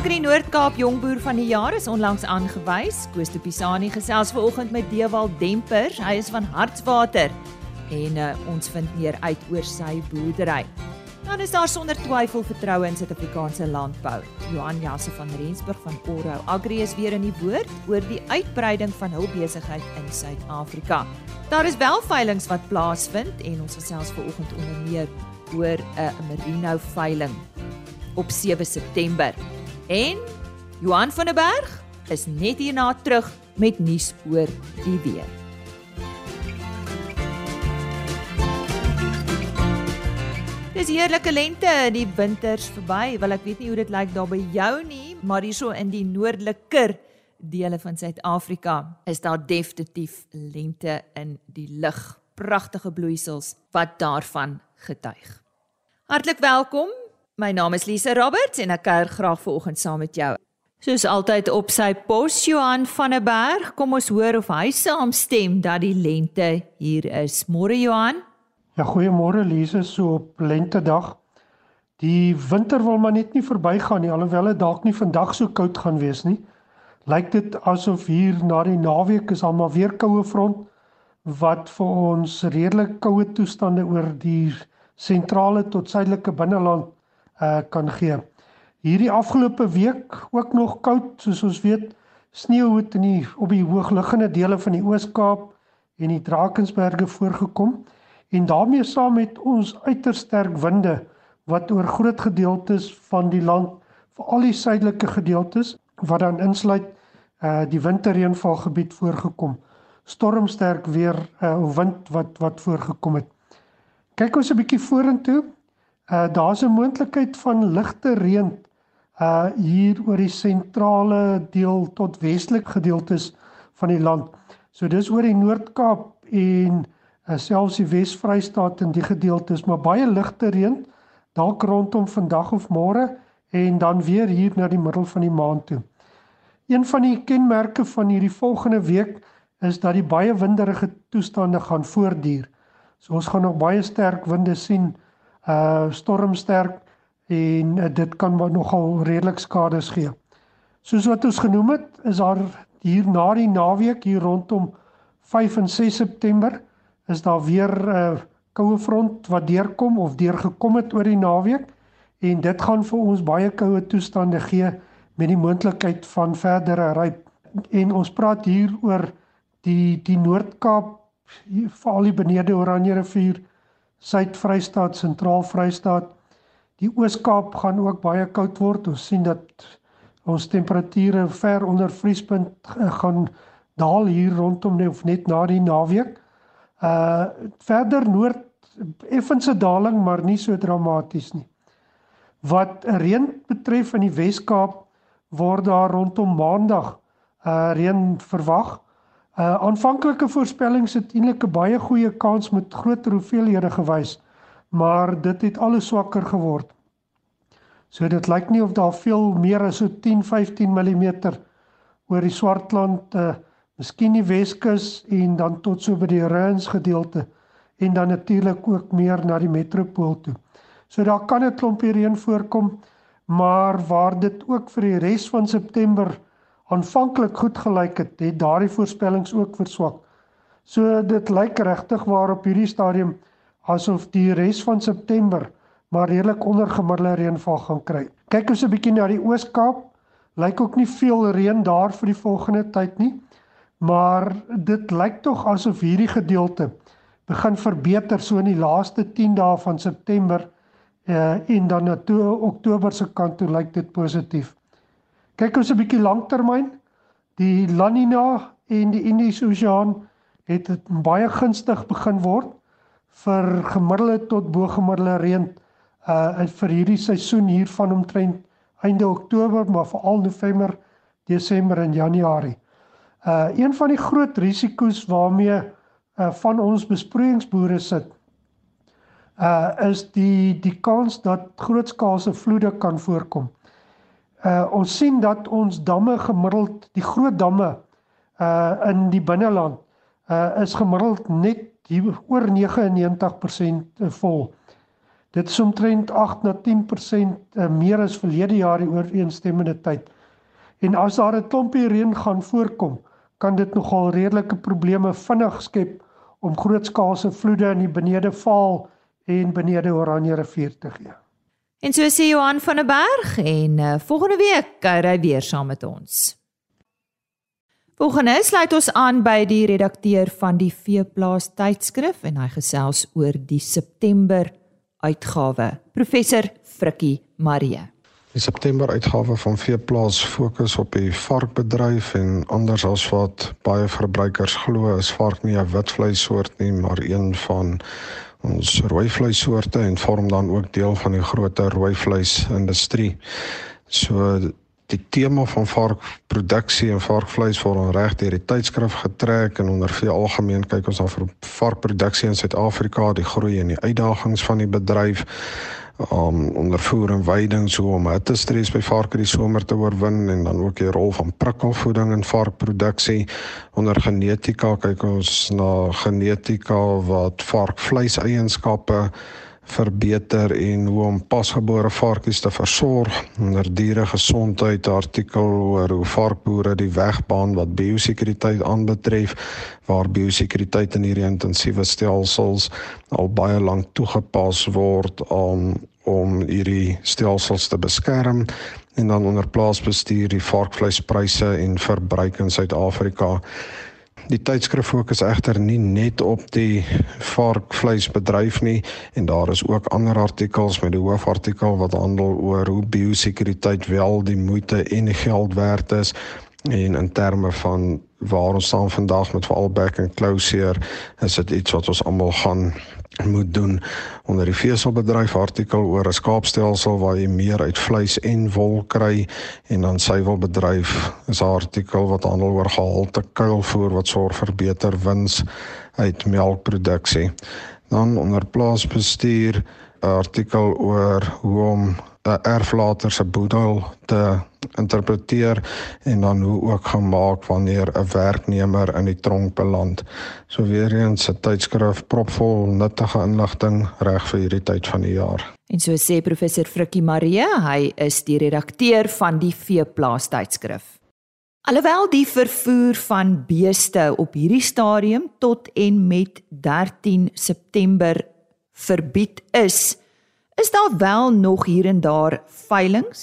Agri Noord-Kaap Jongboer van die Jaar is onlangs aangewys. Koos de Pisani gesels vanoggend met Dewald Demper. Hy is van Hartswater en uh, ons vind meer uit oor sy boerdery. Dan is daar sonder twyfel vertroue in Suid-Afrikaanse landbou. Johan Jasse van Rensburg van Oro Agri is weer in die woord oor die uitbreiding van hul besigheid in Suid-Afrika. Daar is wel veilinge wat plaasvind en ons gesels vanoggend onder meer oor 'n uh, merino veiling op 7 September. En Johan van der Berg is net hierna terug met nuus oor die weer. Dis heerlike lente, die winters verby. Wel ek weet nie hoe dit lyk daar by jou nie, maar hierso in die noordeliker dele van Suid-Afrika is daar definitief lente in die lug. Pragtige bloeisels wat daarvan getuig. Hartlik welkom My naam is Lise Roberts en ek kuier graag vanoggend saam met jou. Soos altyd op sy pos Johan van der Berg, kom ons hoor of hy saamstem dat die lente hier is. Môre Johan. Ja, goeiemôre Lise, so op lentedag. Die winter wil maar net nie verbygaan nie, alhoewel dit dalk nie vandag so koud gaan wees nie. Lyk dit asof hier na die naweek is almal weer koue front wat vir ons redelik koue toestande oor die sentrale tot suidelike binneland uh kan gee. Hierdie afgelope week ook nog koud soos ons weet sneeu het in die op die hoogliggende dele van die Oos-Kaap en die Drakensberge voorgekom en daarmee saam met ons uiters sterk winde wat oor groot gedeeltes van die land veral die suidelike gedeeltes wat dan insluit uh die winterreënvalgebied voorgekom. Stormsterk weer uh, wind wat wat voorgekom het. Kyk ons 'n bietjie vorentoe. Uh daar's 'n moontlikheid van ligte reën uh hier oor die sentrale deel tot westelike gedeeltes van die land. So dis oor die Noord-Kaap en uh, selfs die Wes-Vrystaat in die gedeeltes, maar baie ligte reën dalk rondom vandag of môre en dan weer hier na die middel van die maand toe. Een van die kenmerke van hierdie volgende week is dat die baie winderige toestande gaan voortduur. So ons gaan nog baie sterk winde sien uh stormsterk en uh, dit kan maar nogal redelik skades gee. Soos wat ons genoem het, is daar hier na die naweek hier rondom 5 en 6 September is daar weer 'n uh, koue front wat deurkom of deurgekom het oor die naweek en dit gaan vir ons baie koue toestande gee met die moontlikheid van verdere ryp. En ons praat hier oor die die Noord-Kaap veral die benede Oranje rivier Suid-Vrystaat, Sentraal-Vrystaat. Die Oos-Kaap gaan ook baie koud word. Ons sien dat ons temperature ver onder vriespunt gaan daal hier rondom net of net na die naweek. Uh verder noord effense daling, maar nie so dramaties nie. Wat reën betref in die Wes-Kaap word daar rondom Maandag uh reën verwag. Uh aanvanklike voorspellings het eintlik 'n baie goeie kans met groter hoeveelhede gewys, maar dit het alles swakker geword. So dit lyk nie of daar veel meer as so 10-15 mm oor die Swartland uh miskien die Weskus en dan tot so by die Rens gedeelte en dan natuurlik ook meer na die metropool toe. So daar kan 'n klompie reën voorkom, maar waar dit ook vir die res van September aanvanklik goed gelyk het, het daardie voorspellings ook verswak. So dit lyk regtig waar op hierdie stadium asof die res van September maar redelik ondergemiddelde reënval gaan kry. Kyk ons 'n bietjie na die Oos-Kaap, lyk ook nie veel reën daar vir die volgende tyd nie, maar dit lyk tog asof hierdie gedeelte begin verbeter so in die laaste 10 dae van September uh, en dan na toe Oktober se kant toe lyk dit positief. Kyk ons 'n bietjie lanktermyn. Die La Nina en die Indiese Oseaan het baie gunstig begin word vir gemiddelde tot bo-gemiddelde reën uh vir hierdie seisoen hier van omtrent einde Oktober maar veral November, Desember en Januarie. Uh een van die groot risiko's waarmee uh van ons besproeiingsboere sit uh is die die kans dat grootskaalse vloede kan voorkom. Uh ons sien dat ons damme gemiddeld die groot damme uh in die binneland uh is gemiddeld net hier oor 99% vol. Dit is omtrent 8 na 10% uh, meer as verlede jaar die ooreenstemmende tyd. En as daar 'n klompie reën gaan voorkom, kan dit nogal redelike probleme vinnig skep om grootskaalse vloede in die Benede Vaal en Benede Oranje rivier te gee. En so sê Johan van der Berg en uh, volgende week kuier hy weer saam met ons. Volgende sluit ons aan by die redakteur van die Veeplaas tydskrif en hy gesels oor die September uitgawe. Professor Frikkie Marie. Die September uitgawe van Veeplaas fokus op die varkbedryf en anders as wat baie verbruikers glo, is vark nie 'n witvleissoort nie, maar een van ons rooi vleissoorte en vorm dan ook deel van die groter rooi vleisindustrie. So die tema van varkproduksie en varkvleis word reg deur die tydskrif getrek en onder veel algemeen kyk ons dan vir varkproduksie in Suid-Afrika, die groei en die uitdagings van die bedryf um, ondervoer en veiding so om hitte stres by varke die somer te oorwin en dan ook die rol van prikkelvoeding in varkproduksie. Onder genetika kyk ons na genetika wat varkvleis eienskappe verbeter en hoe om pasgebore varkies te versorg onder diere gesondheid artikel oor hoe varkboere die wegbaan wat biosekuriteit aanbetref waar biosekuriteit in hierdie intensiewe stelsels al baie lank toegepas word om om hierdie stelsels te beskerm en dan onder plaasbestuur die varkvleispryse en verbruik in Suid-Afrika. Die tydskrif fokus egter nie net op die varkvleisbedryf nie en daar is ook ander artikels met die hoofartikel wat handel oor hoe biosekuriteit wel die moeite en die geld werd is en in terme van waar ons staan vandag met veral back and closure is dit iets wat ons almal gaan moet doen? Onder die veselbedryf artikel oor 'n skaapstelsel waar jy meer uit vleis en wol kry. En dan suiwelbedryf is 'n artikel wat handel oor gehalte kuilvoer wat sorg vir beter wins uit melkproduksie. Dan onder plaasbestuur 'n artikel oor hoe om 'n erflater se boedel te interpreteer en dan hoe ook gemaak wanneer 'n werknemer in die tronk beland. So weer eens 'n tydskrif propvol nuttige inligting reg vir hierdie tyd van die jaar. En so sê professor Frikkie Marie, hy is die redakteur van die Veeplaas tydskrif. Alhoewel die vervoer van beeste op hierdie stadium tot en met 13 September verbied is, is daar wel nog hier en daar veilinge,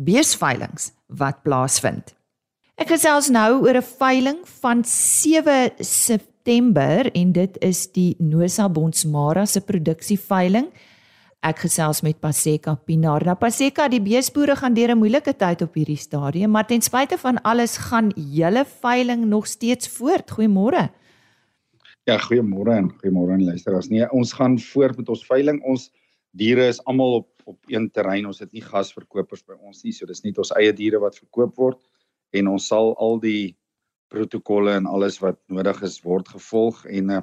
beesveilinge wat plaasvind. Ek gesels nou oor 'n veiling van 7 September en dit is die Nosa Bonsmara se produksieveiling. Ek gesels met Paseka Pinaar. Nou Paseka, die beesboere gaan deur 'n moeilike tyd op hierdie stadium, maar ten spyte van alles gaan julle veiling nog steeds voort. Goeiemôre. Ja, goeiemôre en goeiemôre aan luisteraars. Nee, ons gaan voort met ons veiling. Ons diere is almal op op een terrein. Ons het nie gasverkopers by ons nie, so dis net ons eie diere wat verkoop word en ons sal al die protokolle en alles wat nodig is word gevolg en uh,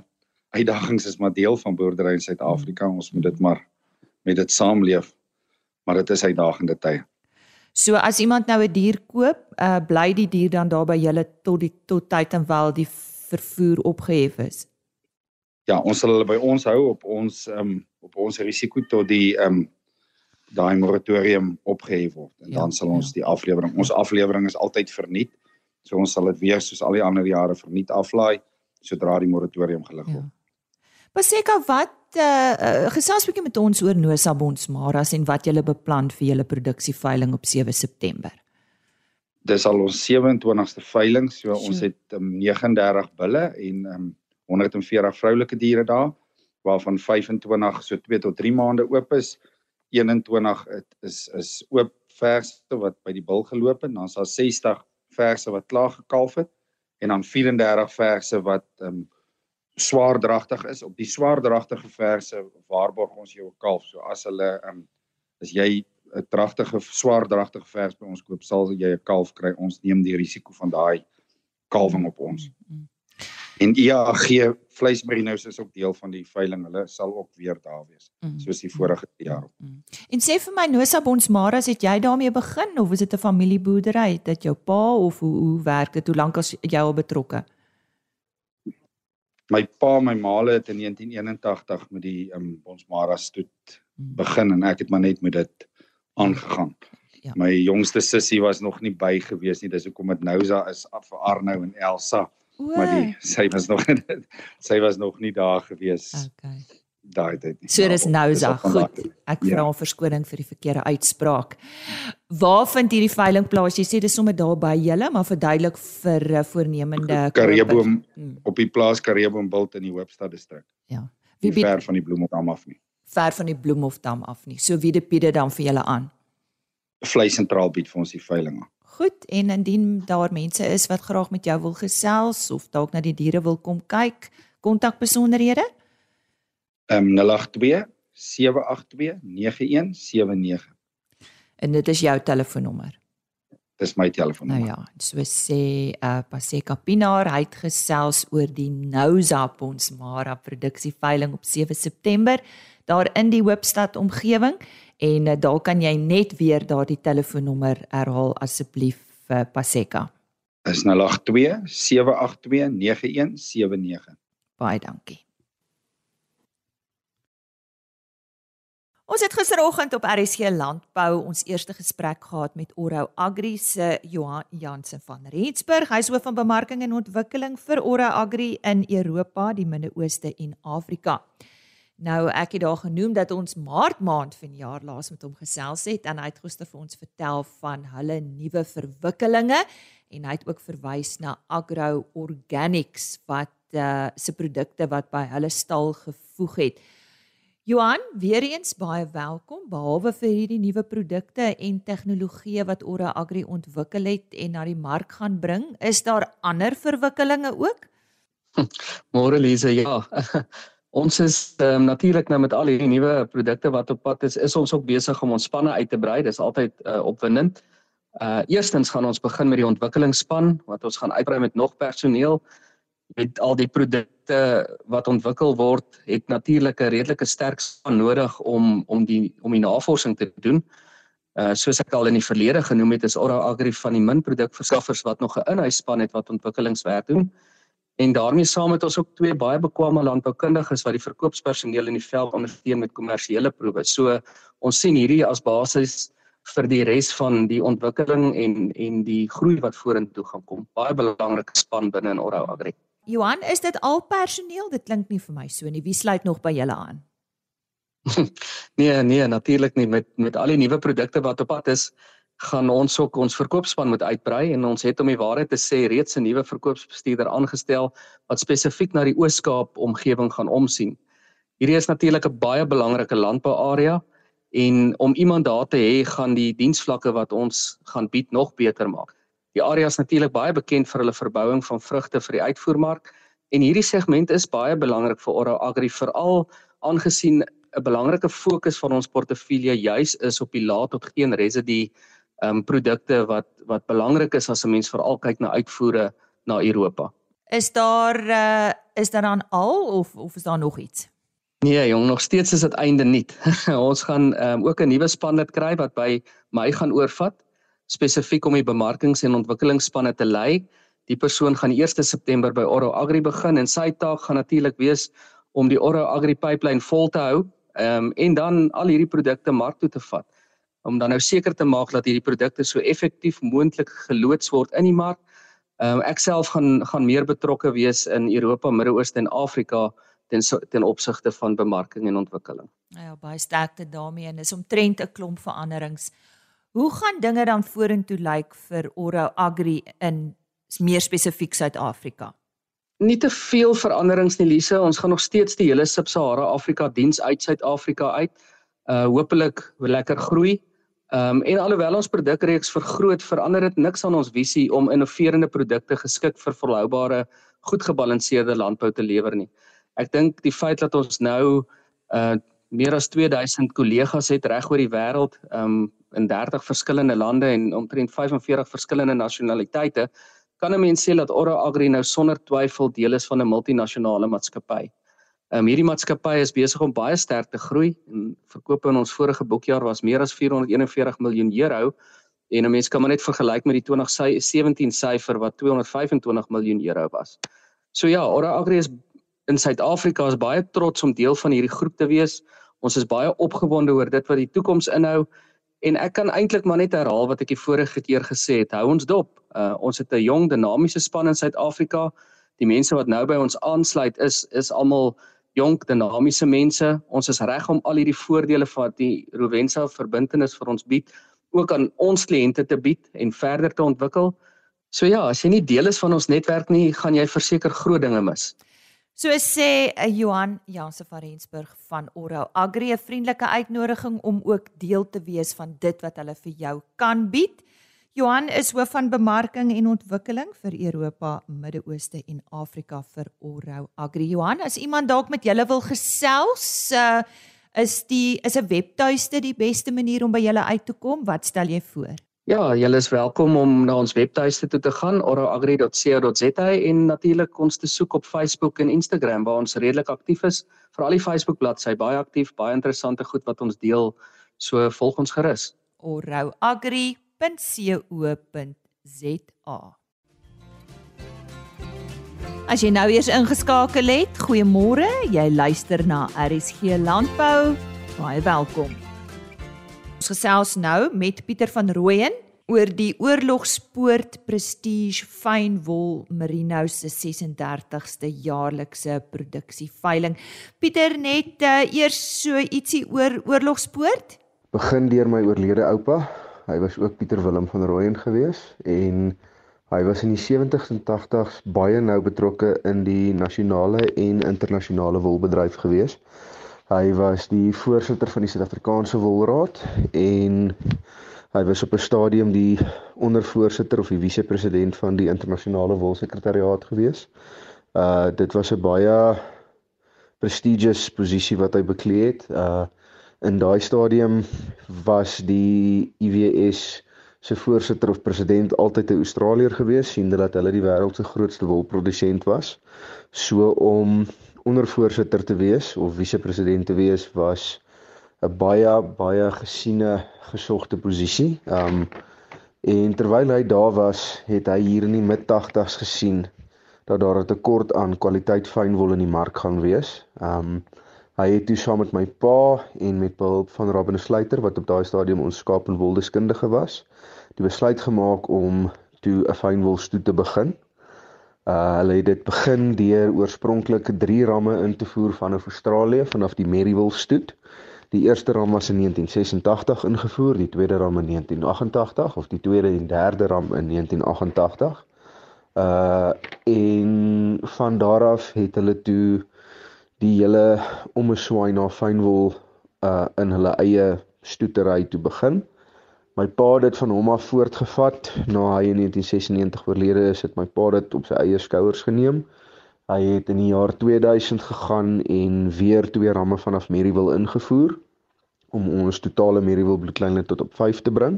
uitdagings is maar deel van boerdery in Suid-Afrika. Ons moet dit maar met dit saamleef. Maar dit is uitdagende tye. So as iemand nou 'n dier koop, uh, bly die dier dan daar by julle tot die tot tyd en wel die vervoer opgehef is. Ja, ons sal hulle by ons hou op ons ehm um, op ons risiko tot die ehm um, daai moratorium opgehef word en ja, dan sal ons ja. die aflewering ons aflewering is altyd verniet. So ons sal dit weer soos al die ander jare verniet aflaai sodra die moratorium gelig word. Ja. Paseka wat uh, uh gesels bietjie met ons oor Nosa Bonsmaras en wat julle beplan vir julle produksieveiling op 7 September. Dis al ons 27ste veiling, so, so. ons het um, 39 bulle en um, 140 vroulike diere daar waarvan 25 so 2 tot 3 maande oop is. 21 is is oop verse wat by die bil geloop het. Dan's daar 60 verse wat klaar gekalf het en dan 34 verse wat ehm um, swaardragtig is. Op die swaardragtige verse waarborg ons jou kalf. So as hulle ehm um, as jy 'n dragtige swaardragtige vers by ons koop, sal jy 'n kalf kry. Ons neem die risiko van daai kalwing op ons. Mm -hmm. En IAG e vleismerinos is ook deel van die veiling. Hulle sal ook weer daar wees mm. soos die vorige jaar. Mm. En sê vir my Nosa Bonsmaras, het jy daarmee begin of is dit 'n familieboerdery? Het dit jou pa of hoe hoe werk dit? Hoe lank as jy al betrokke? My pa, my maale het in 1981 met die um, ons Mara stoet hmm. begin en ek het maar net met dit aangegaan. Ja. My jongste sussie was nog nie by gewees nie. Dis hoekom dit Nousa is vir Arnou en Elsa. O. Maar die sy was nog sy was nog nie daar gewees. Okay. Daai tyd nie. So dis Nousa. Goed. Ek vra ja. verskoning vir die verkeerde uitspraak. Waar vind hierdie veiling plaas? Jy sê dis sommer daar by julle, maar verduidelik vir uh, voornemende Kareboom hmm. op die plaas Kareboom Bult in die Hoopstad distrik. Ja. Wie ver van die Bloemhofdam af nie. Ver van die Bloemhofdam af nie. So wie dit bied dan vir julle aan? vlei sentraal bied vir ons die veilinge. Goed, en indien daar mense is wat graag met jou wil gesels of dalk na die diere wil kom kyk, kontak besonderhede? Ehm um, 082 782 9179. En dit is jou telefoonnommer. Dis my telefoonnommer. Nou ja, so sê uh Paseka Pinaar, hy het gesels oor die Nousa Pons Mara produksie veiling op 7 September daar in die Hoopstad omgewing en uh, daar kan jy net weer daardie telefoonnommer herhaal asseblief vir uh, Paseka. Is 082 782 9179. Baie dankie. Ons het gisteroggend op RSG Landbou ons eerste gesprek gehad met Orro Agri se Johan Jansen van Rensburg. Hy is hoof van bemarking en ontwikkeling vir Orro Agri in Europa, die Midde-Ooste en Afrika. Nou ek het daar genoem dat ons Maart maand van die jaar laas met hom gesels het en hy het gister vir ons vertel van hulle nuwe verwikkelinge en hy het ook verwys na Agro Organics wat uh se produkte wat by hulle stal gevoeg het. Johan, weer eens baie welkom behalwe vir hierdie nuwe produkte en tegnologie wat Ora Agri ontwikkel het en na die mark gaan bring. Is daar ander verwikkelinge ook? Môre Lise, ja. Ons is um, natuurlik nou met al hierdie nuwe produkte wat op pad is, is ons ook besig om ons spanne uit te brei. Dis altyd uh, opwindend. Uh eerstens gaan ons begin met die ontwikkelingsspan wat ons gaan uitbrei met nog personeel. Met al die produkte wat ontwikkel word, het natuurlik 'n redelike sterk span nodig om om die om die navorsing te doen. Uh soos ek al in die verlede genoem het, is Ora Agri van die min produkverskaffers wat nog 'n in-huis span het wat ontwikkelingswerk doen. En daarmee saam het ons ook twee baie bekwame landboukundiges wat die verkoopspersoneel in die veld ondersteun met kommersiële proewe. So ons sien hierdie as basis vir die res van die ontwikkeling en en die groei wat vorentoe gaan kom. Baie belangrike span binne in Orhou Agri. Johan, is dit al personeel? Dit klink nie vir my so nie. Wie sluit nog by julle aan? nee, nee, natuurlik nie met met al die nuwe produkte wat op pad is gaan ons ook ons verkoopspan moet uitbrei en ons het om die waarheid te sê reeds 'n nuwe verkoopsbestuurder aangestel wat spesifiek na die Oos-Kaap omgewing gaan omsien. Hierdie is natuurlik 'n baie belangrike landbouarea en om iemand daar te hê gaan die diensvlakke wat ons gaan bied nog beter maak. Die area is natuurlik baie bekend vir hulle verbouing van vrugte vir die uitvoermark en hierdie segment is baie belangrik vir Oro Agri veral aangesien 'n belangrike fokus van ons portefeulje juis is op die laat tot geen residue um produkte wat wat belangrik is as 'n mens veral kyk na uitvoere na Europa. Is daar uh is daar dan al of of is daar nog iets? Nee, jong, nog steeds is dit einde nie. ons gaan um ook 'n nuwe span dit kry wat by my gaan oorvat spesifiek om die bemarkings- en ontwikkelingsspanne te lei. Die persoon gaan 1 September by Oro Agri begin en sy taak gaan natuurlik wees om die Oro Agri pipeline vol te hou um en dan al hierdie produkte mark toe te vat om dan nou seker te maak dat hierdie produkte so effektief moontlik geloods word in die mark. Ehm um, ek self gaan gaan meer betrokke wees in Europa, Midde-Ooste en Afrika ten ten opsigte van bemarking en ontwikkeling. Ja, baie sterkte daarmee en is omtrent 'n klomp veranderings. Hoe gaan dinge dan vorentoe lyk vir Oro Agri in meer spesifiek Suid-Afrika? Nie te veel veranderings nie Lise, ons gaan nog steeds die hele Sub-Sahara Afrika diens uit Suid-Afrika uit. Uh hopelik lekker groei. Ehm um, en alhoewel ons produkreeks vergroot, verander dit niks aan ons visie om innoverende produkte geskik vir volhoubare, goed gebalanseerde landbou te lewer nie. Ek dink die feit dat ons nou uh meer as 2000 kollegas het reg oor die wêreld, ehm um, in 30 verskillende lande en omtrent 45 verskillende nasionaliteite, kan 'n mens sê dat Oro Agri nou sonder twyfel deel is van 'n multinasjonale maatskappy. Ehm um, hierdie maatskappy is besig om baie sterk te groei en verkope in ons vorige boekjaar was meer as 441 miljoen euro en 'n mens kan maar net vergelyk met die 2017 syfer wat 225 miljoen euro was. So ja, Ora Agri is in Suid-Afrika is baie trots om deel van hierdie groep te wees. Ons is baie opgewonde oor dit wat die toekoms inhou en ek kan eintlik maar net herhaal wat ek die vorige keer gesê het. Hou ons dop. Uh, ons het 'n jong dinamiese span in Suid-Afrika. Die mense wat nou by ons aansluit is is almal jong dinamiese mense. Ons is reg om al hierdie voordele van die Rowensa verbintenis vir ons bied ook aan ons kliënte te bied en verder te ontwikkel. So ja, as jy nie deel is van ons netwerk nie, gaan jy verseker groot dinge mis. So sê uh, Johan Janse van Rensburg van Oro Agri 'n vriendelike uitnodiging om ook deel te wees van dit wat hulle vir jou kan bied. Johan is hoof van bemarking en ontwikkeling vir Europa, Midde-Ooste en Afrika vir Oro Agri. Johan, as iemand dalk met julle wil gesels, uh, is die is 'n webtuiste die beste manier om by julle uit te kom? Wat stel jy voor? Ja, julle is welkom om na ons webtuiste toe te gaan oroagri.co.za en natuurlik ons te soek op Facebook en Instagram waar ons redelik aktief is. Veral die Facebook bladsy baie aktief, baie interessante goed wat ons deel. So volg ons gerus. oroagri.co.za. As jy nou eers ingeskakel het, goeiemôre. Jy luister na RSG Landbou. Baie welkom. Ons gesels nou met Pieter van Rooyen oor die Oorlogspoort Prestige Fynwol Merino se 36ste jaarlikse produksieveiling. Pieter net uh, eers so ietsie oor Oorlogspoort? Begin deur my oorlede oupa. Hy was ook Pieter Willem van Rooyen gewees en hy was in die 70s en 80s baie nou betrokke in die nasionale en internasionale wolbedryf gewees. Hy was die voorsitter van die Suid-Afrikaanse Wolraad en hy was op 'n stadium die ondervoorsitter of die vise-president van die internasionale wolsekretariaat gewees. Uh dit was 'n baie prestigious posisie wat hy beklee het. Uh in daai stadium was die IWS se voorsitter of president altyd 'n Australier gewees, sien dat hulle die wêreld se grootste wolprodusent was. So om ondervoorsitter te wees of vise-president te wees was 'n baie baie gesiene gesogte posisie. Um en terwyl hy daar was, het hy hier in die mid 80's gesien dat daar 'n tekort aan kwaliteit fynwol in die mark gaan wees. Um hy het toe saam met my pa en met behulp van Robin Sluiter wat op daai stadium ons skaap en woldeskundige was, die besluit gemaak om toe 'n fynwolstoet te begin. Uh hulle het dit begin deur oorspronklik 3 ramme in te voer vanaf Australië vanaf die Maryville stoet. Die eerste ram was in 1986 ingevoer, die tweede ram in 1988 of die tweede en derde ram in 1988. Uh en van daar af het hulle toe die hele omeswaai na fynwol uh in hulle eie stoetery toe begin. My pa het dit van hom af voortgevat na hy in 1996 oorlede is, het my pa dit op sy eie skouers geneem. Hy het in die jaar 2000 gegaan en weer twee ramme vanaf Maryville ingevoer om ons totale Maryville bloedlyne tot op 5 te bring.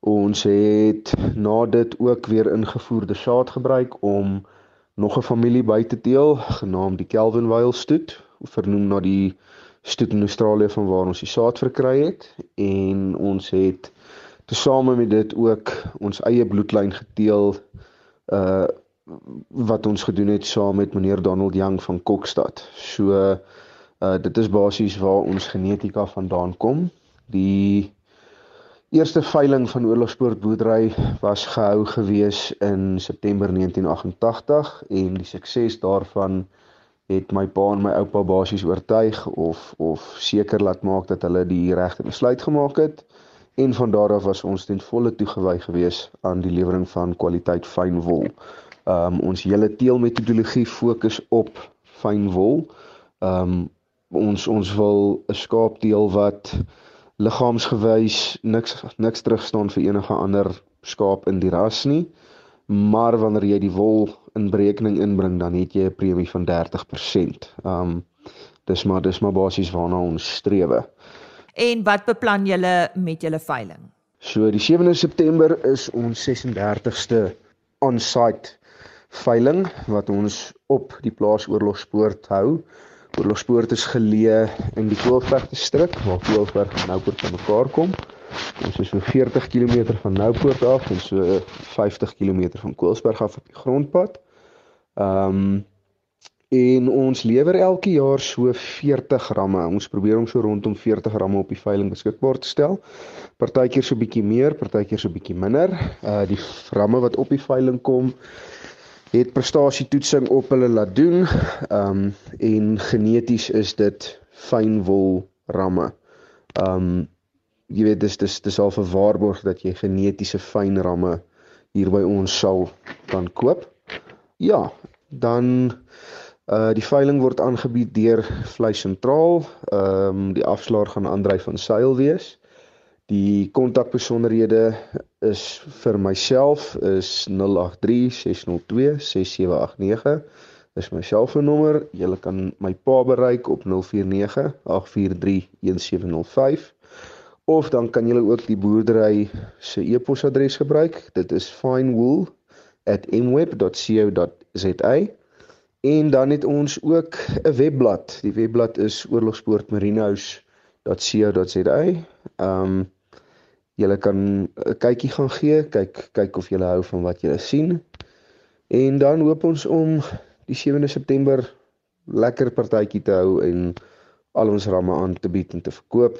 Ons het na dit ook weer ingevoerde saad gebruik om nog 'n familie by te teel genaamd die Kelvin Weil stoet, vernoem na die stoet in Australië van waar ons die saad verkry het en ons het tesame met dit ook ons eie bloedlyn geteel uh wat ons gedoen het saam met meneer Donald Young van Kokstad. So uh dit is basies waar ons genetika vandaan kom. Die eerste veiling van oorlogspoort boerdery was gehou gewees in September 1988 en die sukses daarvan het my pa en my oupa basies oortuig of of seker laat maak dat hulle die regte besluit gemaak het en van daar af was ons ten volle toegewy gewees aan die lewering van kwaliteit fyn wol. Ehm um, ons hele teelmetodologie fokus op fyn wol. Ehm um, ons ons wil 'n skaapteel wat liggaamsgewys niks niks terugstaan vir enige ander skaap in die ras nie. Maar wanneer jy die wol in berekening inbring, dan het jy 'n premie van 30%. Ehm um, dis maar dis maar basies waarna ons strewe. En wat beplan julle met julle veiling? So die 7de September is ons 36ste on-site veiling wat ons op die plaas Oorlogspoort hou. Oorlogspoort is geleë in die Koelsberg distrik waar Koelsberg en Noupoort aan mekaar kom. Ons is so 40 km van Noupoort af en so 50 km van Koelsberg af op die grondpad. Ehm um, En ons lewer elke jaar so 40 ramme. Ons probeer om so rondom 40 ramme op die veiling beskikbaar te stel. Partykeer so bietjie meer, partykeer so bietjie minder. Uh die ramme wat op die veiling kom het prestasietoetsing op hulle laat doen. Um en geneties is dit fynwol ramme. Um jy weet dis dis dis al 'n waarborg dat jy genetiese fyn ramme hier by ons sal kan koop. Ja, dan Uh die veiling word aangebied deur Vleis Sentraal. Ehm um, die afslaer gaan Andrei van Sail wees. Die kontakbesonderhede is vir myself is 0836026789. Dis my selfoonnommer. Jy kan my pa bereik op 0498431705 of dan kan jy ook die boerdery se e-posadres gebruik. Dit is finewol@mweb.co.za. En dan het ons ook 'n webblad. Die webblad is oorlogspoortmarinehouse.co.za. Ehm um, julle kan 'n kykie gaan gee, kyk kyk of julle hou van wat julle sien. En dan hoop ons om die 7de September lekker partytjie te hou en al ons ramme aan te bied en te verkoop.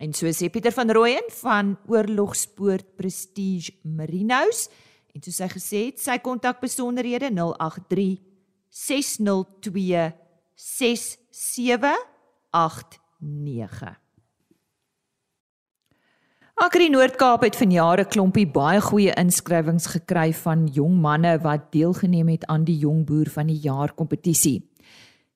En so sê Pieter van Rooyen van Oorlogspoort Prestige Marinehouse en soos hy gesê het, sy kontakbesonderhede 083 602 6789. Agri Noord-Kaap het vanjaar 'n klompie baie goeie inskrywings gekry van jong manne wat deelgeneem het aan die Jong Boer van die Jaar kompetisie.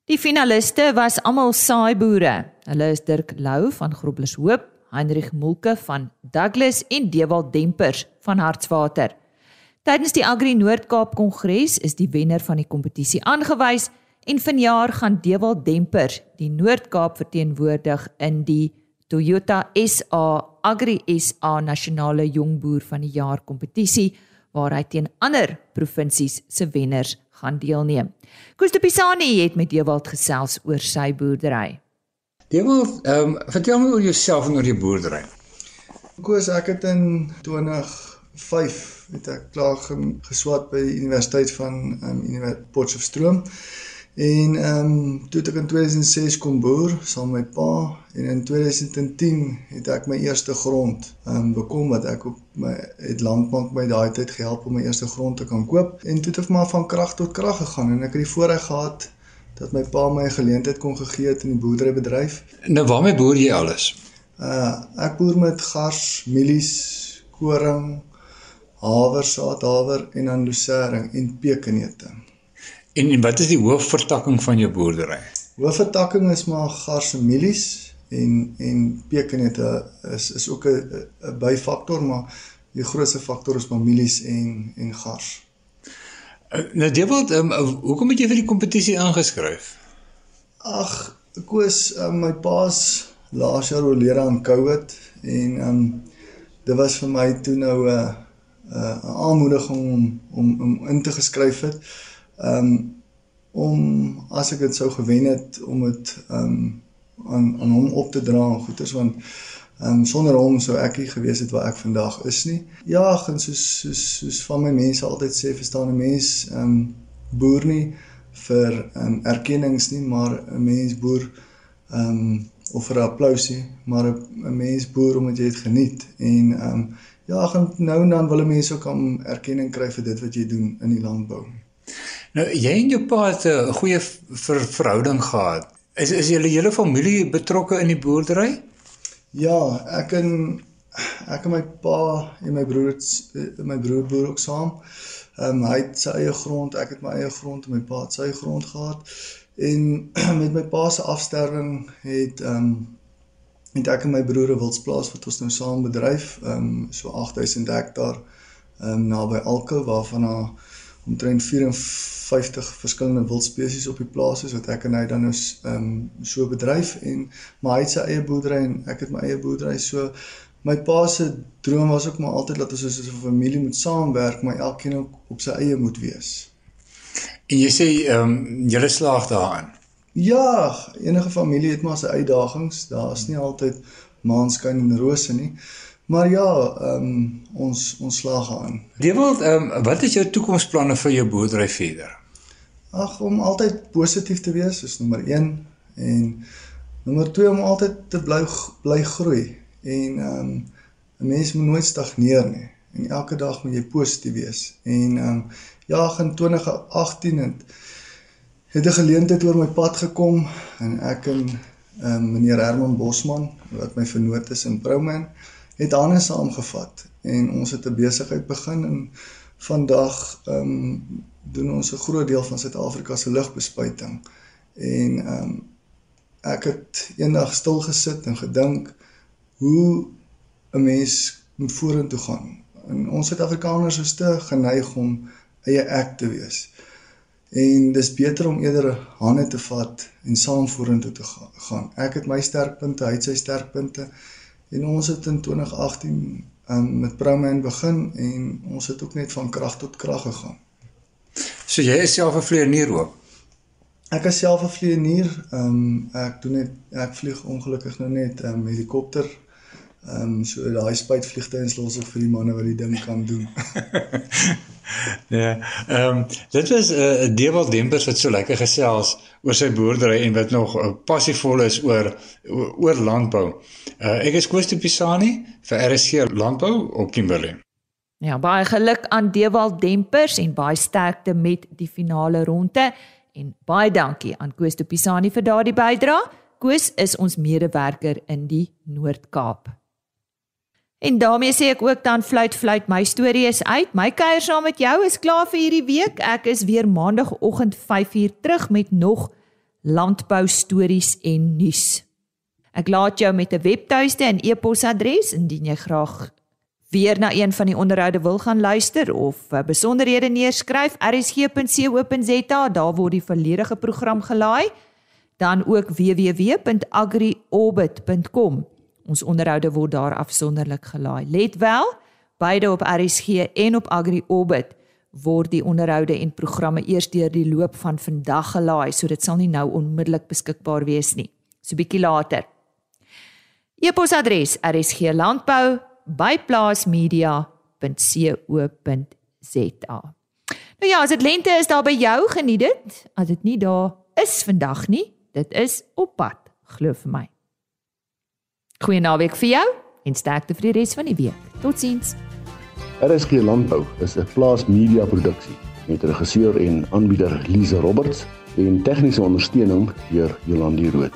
Die finaliste was almal saaiboere. Hulle is Dirk Lou van Groblershoop, Heinrich Mulke van Douglas en Dewald Dempers van Hartswater. Tydens die Agri Noord-Kaap Kongres is die wenner van die kompetisie aangewys en vanjaar gaan Dewald Demper die Noord-Kaap verteenwoordig in die Toyota SA Agri SA Nasionale Jongboer van die Jaar kompetisie waar hy teen ander provinsies se wenners gaan deelneem. Koos de Pisani het met Dewald gesels oor sy boerdery. Dewald, ehm um, vertel my oor jouself en oor jou boerdery. Koos, ek het in 2005 het ek klaar geswat by die Universiteit van ehm um, Potchefstroom. En ehm um, toe ek in 2006 kom boer saam met my pa en in 2010 het ek my eerste grond ehm um, bekom wat ek op my het landbank my daai tyd gehelp om my eerste grond te kan koop en toe het ek maar van krag tot krag gegaan en ek het die voorreg gehad dat my pa my 'n geleentheid kon gegee het in die boerderybedryf. Nou waarmee boer jy alles? Uh ek boer met gars, mielies, koring, haver, saadhaver en dan lucerne en pekanneute. En en wat is die hoofvertakking van jou boerdery? Hoofvertakking is maar gars en en pekanneute is is ook 'n 'n byfaktor, maar die grootste faktor is maar mielies en en gars. Uh, nou Dewald, um, hoekom het jy vir die kompetisie aangeskryf? Ag, was uh, my pa's laas jaar oorlede aan COVID en um dit was vir my toe nou 'n uh, uh, aanmoediging om om om in te geskryf het. Um om as ek dit sou gewen het om dit um aan aan hom op te dra en goeders want um sonder hom sou ek nie gewees het waar ek vandag is nie. Ja, en soos soos soos van my mense altyd sê, verstaan 'n mens um boer nie vir um erkennings nie, maar 'n mens boer um of vir 'n applousie, maar 'n mens boer omdat jy dit geniet en um Ja, gaan nou en dan wil mense ook aan erkenning kry vir dit wat jy doen in die landbou. Nou jy en jou pa het 'n goeie ver verhouding gehad. Is is julle hele familie betrokke in die boerdery? Ja, ek en ek en my pa en my broers my broer boer ook saam. Ehm um, hy het sy eie grond, ek het my eie grond en my pa het sy grond gehad. En met my pa se afsterwing het ehm um, met ek en my broer 'n wildsplaas wat ons nou saam bedryf, ehm um, so 8000 hektaar ehm um, naby Alko waarvan daar omtrent 54 verskillende wildspesies op die plaas is wat ek en hy dan nou ehm um, so bedryf en maar hy het sy eie boerdery en ek het my eie boerdery so my pa se droom was ook maar altyd dat ons as 'n familie moet saamwerk maar elkeen ook op sy eie moet wees. En jy sê ehm um, julle slaag daarin. Ja, enige familie het maar sy uitdagings. Daar's nie altyd maanskyn en rose nie. Maar ja, ehm um, ons ons slaag aan. Dewald, ehm um, wat is jou toekomsplanne vir jou boerdery verder? ag om altyd positief te wees is nommer 1 en nommer 2 om altyd te bly bly groei en ehm um, 'n mens moet nooit stagneer nie en elke dag moet jy positief wees. En ehm um, ja, in 2018 het het 'n geleentheid oor my pad gekom en ek en ehm um, meneer Herman Bosman wat my vernoot is in Brouman het hande saamgevat en ons het 'n besigheid begin en vandag ehm um, doen ons 'n groot deel van Suid-Afrika se lugbespuiting. En ehm um, ek het eendag stil gesit en gedink hoe 'n mens moet vorentoe gaan en ons Suid-Afrikaners is te geneig om eie ek te wees. En dis beter om eerder hande te vat en saam vorentoe te gaan. Ek het my sterkpunte, hy het sy sterkpunte en ons het in 2018 um, met Proman begin en ons het ook net van krag tot krag gegaan. So jy is self 'n vlieënier ook. Ek is self 'n vlieënier. Ehm um, ek doen net ek vlieg ongelukkig nou net 'n um, helikopter Ehm um, so daai spuitvliegtuie los ek vir die manne wat die ding kan doen. ja. Ehm um, dit was 'n uh, Dewald Dempers wat so lekker gesels oor sy boerdery en wat nog uh, passievol is oor oor landbou. Uh, ek is Koos de Pisani vir RSC Landbou op Kimberley. Ja, baie geluk aan Dewald Dempers en baie sterkte met die finale ronde en baie dankie aan Koos de Pisani vir daardie bydrae. Koos is ons medewerker in die Noord-Kaap. En daarmee sê ek ook dan fluit fluit my storie is uit. My kuier saam met jou is klaar vir hierdie week. Ek is weer maandagooggend 5uur terug met nog landbou stories en nuus. Ek laat jou met 'n webtuiste en e-posadres indien jy graag weer na een van die onderhoude wil gaan luister of besonderhede neerskryf rsg.co.za daar word die volledige program gelaai dan ook www.agriorbit.com Ons onderhoude word daar afsonderlik gelaai. Let wel, beide op RSG en op Agri Orbit word die onderhoude en programme eers deur die loop van vandag gelaai, so dit sal nie nou onmiddellik beskikbaar wees nie. So bietjie later. E-posadres rsglandbou@plaasmedia.co.za. Nou ja, as dit lente is daar by jou, geniet dit. As dit nie daar is vandag nie, dit is op pad, glo vir my. Goeie naweek vir jou en sterkte vir die res van die week. Totsiens. RSG Landbou is 'n plaas media produksie met regisseur en aanbieder Lize Roberts en tegniese ondersteuning deur Jolande Rooi.